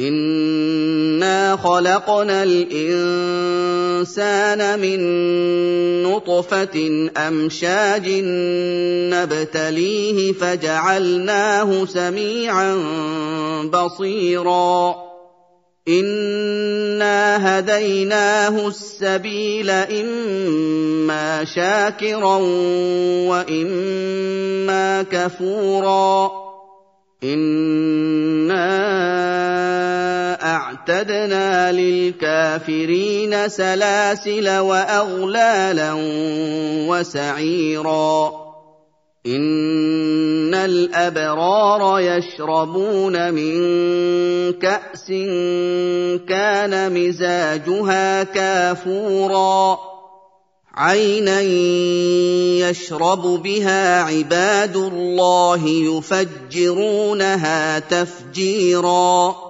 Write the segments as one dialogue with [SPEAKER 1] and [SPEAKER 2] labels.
[SPEAKER 1] انا خلقنا الانسان من نطفه امشاج نبتليه فجعلناه سميعا بصيرا انا هديناه السبيل اما شاكرا واما كفورا أنا اعتدنا للكافرين سلاسل وأغلالا وسعيرا. إن الأبرار يشربون من كأس كان مزاجها كافورا. عينا يشرب بها عباد الله يفجرونها تفجيرا.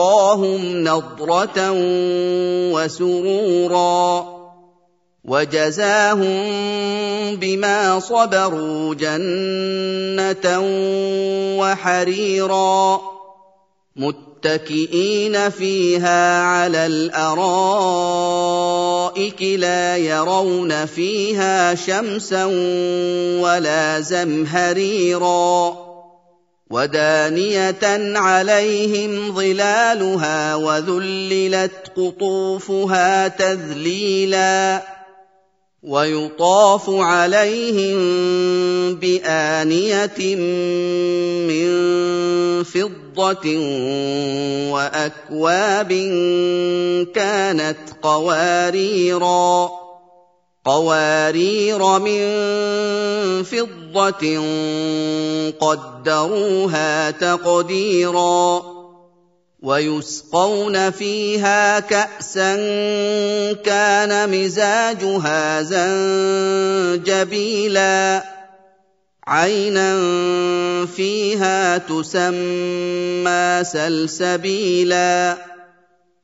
[SPEAKER 1] ولقاهم نضرة وسرورا وجزاهم بما صبروا جنة وحريرا متكئين فيها على الأرائك لا يرون فيها شمسا ولا زمهريرا ودانيه عليهم ظلالها وذللت قطوفها تذليلا ويطاف عليهم بانيه من فضه واكواب كانت قواريرا قوارير من فضة قدروها تقديرا ويسقون فيها كأسا كان مزاجها زنجبيلا عينا فيها تسمى سلسبيلا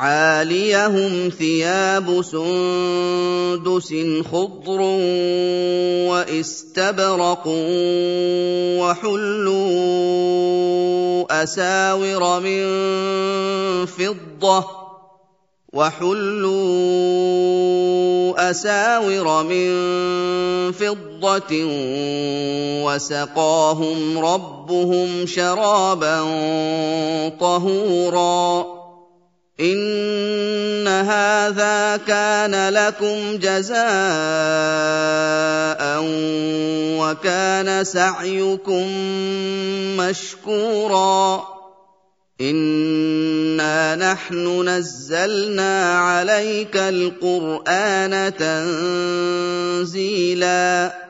[SPEAKER 1] عاليهم ثياب سندس خضر واستبرق وحلوا أساور من فضة وحلوا أساور من فضة وسقاهم ربهم شرابا طهورا ان هذا كان لكم جزاء وكان سعيكم مشكورا انا نحن نزلنا عليك القران تنزيلا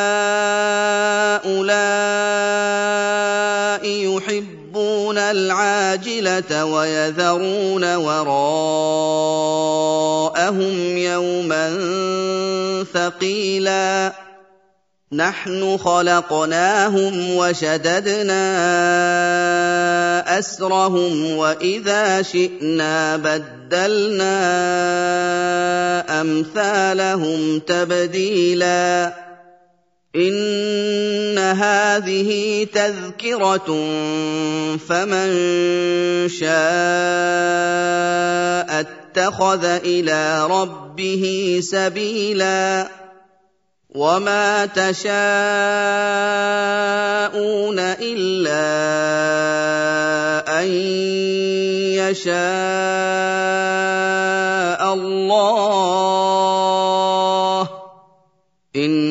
[SPEAKER 1] العاجله ويذرون وراءهم يوما ثقيلا نحن خلقناهم وشددنا اسرهم واذا شئنا بدلنا امثالهم تبديلا هذه تذكرة فمن شاء اتخذ إلى ربه سبيلا وما تشاءون إلا أن يشاء الله. إن